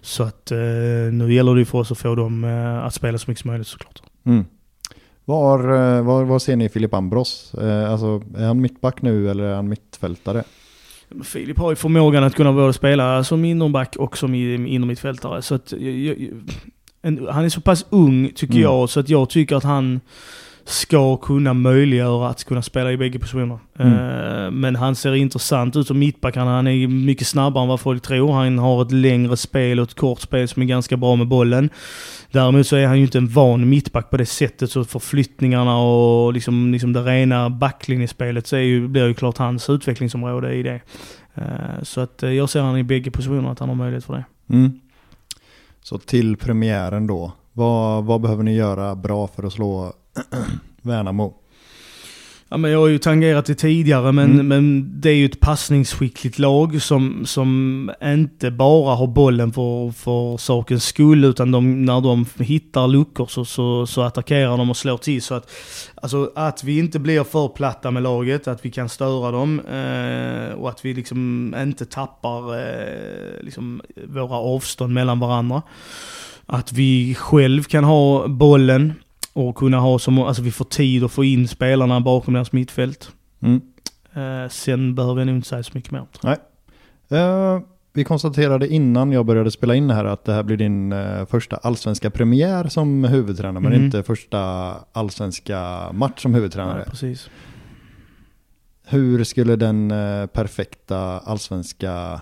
Så att eh, nu gäller det för oss att få dem eh, att spela så mycket som möjligt såklart. Mm. Var, var, var ser ni Filip Ambros? Alltså, är han mittback nu eller är han mittfältare? Filip har ju förmågan att kunna både spela som innerback och som innermittfältare. Så att, jag, jag, en, han är så pass ung tycker Mm. jag, så att jag tycker att han ska kunna möjliggöra att kunna spela i bägge positioner. Mm. Eh, men han ser intressant ut som mittback. Han, är mycket snabbare än vad folk tror. Han har ett längre spel och ett kort spel som är ganska bra med bollen. Däremot så är han ju inte en van mittback på det sättet. Så förflyttningarna och liksom, liksom det rena backlinjespelet så är ju, blir ju klart hans utvecklingsområde i det. Eh, Så att eh, jag ser han i bägge positioner, att han har möjlighet för det. Mm. Så till premiären då. Vad, vad behöver ni göra bra för att slå <clears throat> Värnamo? Ja, men jag har ju tangerat det tidigare, men, Mm. men det är ju ett passningsskickligt lag som, som inte bara har bollen för, för sakens skull, utan de, när de hittar luckor så, så, så attackerar de och slår till. Så att, alltså, att vi inte blir för platta med laget, att vi kan störa dem eh, och att vi liksom inte tappar eh, liksom våra avstånd mellan varandra. Att vi själv kan ha bollen och kunna ha som, alltså vi får tid att få in spelarna bakom deras mittfält. Mm. Eh, sen behöver jag nog inte säga så mycket mer. Eh, vi konstaterade innan jag började spela in det här att det här blir din eh, första allsvenska premiär som huvudtränare, men Mm. inte första allsvenska match som huvudtränare. Ja, precis. Hur skulle den eh, perfekta allsvenska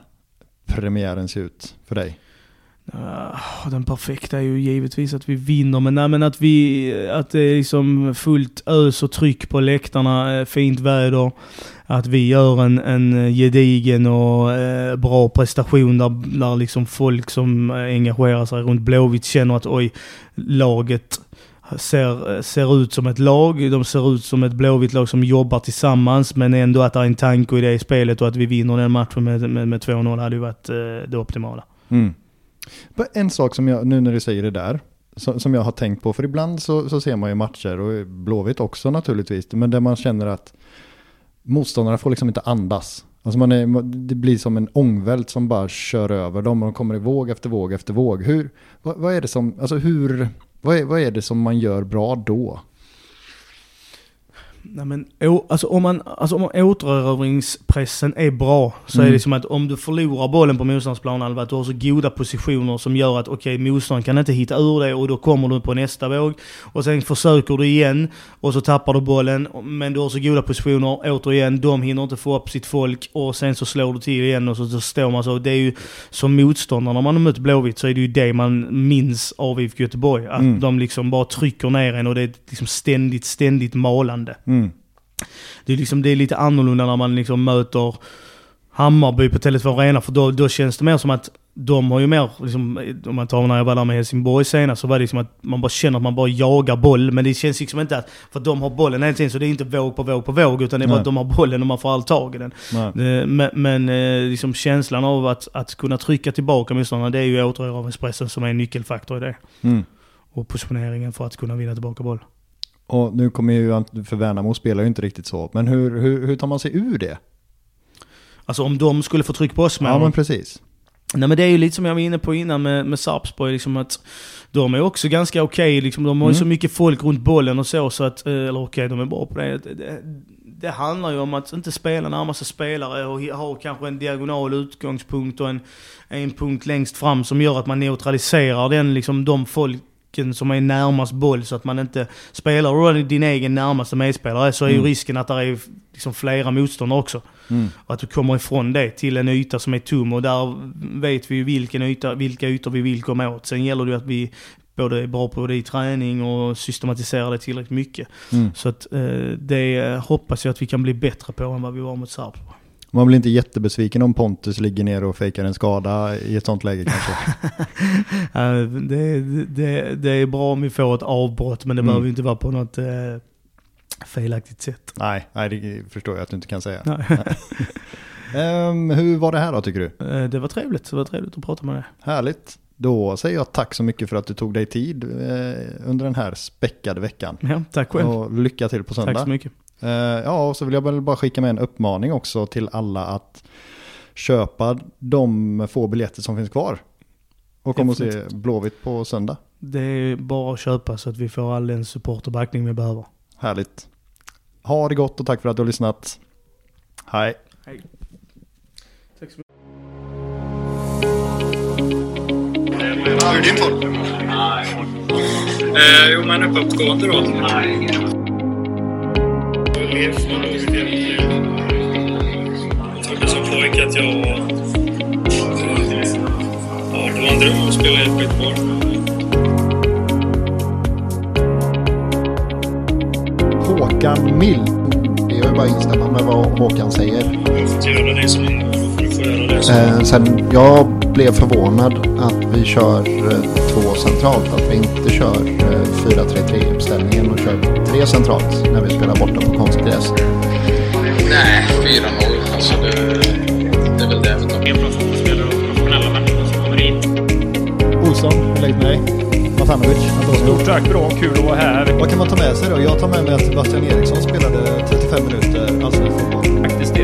premiären se ut för dig? Uh, den perfekta är ju givetvis att vi vinner, men, nej, men att vi, att det är liksom fullt ös och tryck på läktarna, eh, fint väder. Att vi gör en, en gedigen och eh, bra prestation där, där liksom folk som engagerar sig runt Blåvitt känner att oj, laget ser, ser ut som ett lag. De ser ut som ett Blåvitt lag som jobbar tillsammans, men ändå att det är en tanke i det spelet och att vi vinner den matchen med, med, med 2-0 hade ju varit eh, det optimala. Mm. En sak som jag, nu när du säger det där, som, som jag har tänkt på, för ibland så, så ser man ju matcher, och Blåvitt också naturligtvis, men där man känner att motståndarna får liksom inte andas. Alltså man är, det blir som en ångvält som bara kör över dem och de kommer i våg efter våg efter våg. Hur, vad, vad är det som, alltså hur, vad är, vad är det som man gör bra då? Nej men alltså om, man, alltså om återerövringspressen är bra så mm. är det som att om du förlorar bollen på motståndarsplan att du har så goda positioner som gör att okej okay, motståndaren kan inte hitta ur det och då kommer du på nästa våg. Och sen försöker du igen och så tappar du bollen men du har så goda positioner. Återigen, de hinner inte få upp sitt folk och sen så slår du till igen och så, så står man så. Det är ju som motståndare när man har mött Blåvitt så är det ju det man minns av IFK Göteborg. Att mm. de liksom bara trycker ner en och det är liksom ständigt, ständigt malande. Mm. Det, är liksom, det är lite annorlunda när man liksom möter Hammarby på Tele2 Arena, för då, då känns det mer som att de har ju mer, liksom, om man tar när jag var där med Helsingborg senast, så var det liksom att man bara känner att man bara jagar boll. Men det känns liksom inte att, för de har bollen hela tiden, så det är inte våg på våg på våg, utan det är bara att de har bollen och man får all tag i den. Eh, men, men eh, liksom känslan av att, att kunna trycka tillbaka motståndarna, det är ju återerövringspressen som är en nyckelfaktor i det. Mm. Och positioneringen för att kunna vinna tillbaka boll. Och nu kommer ju, för Värnamo spelar ju inte riktigt så, men hur, hur, hur tar man sig ur det? Alltså om de skulle få tryck på oss med Ja men precis. Nej men det är ju lite som jag var inne på innan med, med Sarpsborg, liksom att de är också ganska okej, okay, liksom, de har ju mm. så mycket folk runt bollen och så, så att, eh, eller okej, okay, de är bra på det. Det, det. det, handlar ju om att inte spela närmaste spelare och ha kanske en diagonal utgångspunkt och en, en punkt längst fram som gör att man neutraliserar den, liksom, de folk som är närmast boll så att man inte... Spelar du din egen närmaste medspelare så är mm. ju risken att det är liksom flera motståndare också. Mm. Och att du kommer ifrån det till en yta som är tom och där vet vi ju vilken yta, vilka ytor vi vill komma åt. Sen gäller det ju att vi både är bra på det i träning och systematiserar det tillräckligt mycket. Mm. Så att eh, det hoppas jag att vi kan bli bättre på än vad vi var mot Sarpsborg. Man blir inte jättebesviken om Pontus ligger ner och fejkar en skada i ett sånt läge kanske? <laughs> det, det, det, är bra om vi får ett avbrott men det mm. behöver inte vara på något eh, felaktigt sätt. Nej, nej, det förstår jag att du inte kan säga. um, <laughs> hur var det här då tycker du? Uh, det var trevligt, det var trevligt att prata med dig. Härligt. Då säger jag tack så mycket för att du tog dig tid eh, under den här späckade veckan. Ja, tack själv. Och lycka till på söndag. Tack så mycket. Uh, ja, och så vill jag väl bara skicka med en uppmaning också till alla att köpa de få biljetter som finns kvar. Och komma och se Blåvitt på söndag. Det är bara att köpa så att vi får all den support och backning vi behöver. Härligt. Ha det gott och tack för att du har lyssnat. Hej. Hej. Tack så mycket. Hur är din form? Eh, jo, men uppåtgående då. Jag trodde som pojke att jag... Ja, det var en dröm att spela i ett Göteborg. Håkan Mill. Det är ju bara att instämma med vad Håkan säger. Eh, sen jag blev förvånad att vi kör eh, två centralt. Att vi inte kör eh, 4-3-3 uppställningen och kör tre centralt när vi spelar borta på konstgräs. Nej, 4-0. Alltså det, det är väl det vi tar. En professionell och professionella människor som kommer in. Olsson, hur läget med dig? Matanovic. Stort tack, bra, kul att vara här. Vad kan man ta med sig då? Jag tar med mig att Sebastian Eriksson spelade 35 minuter allsvensk fotboll.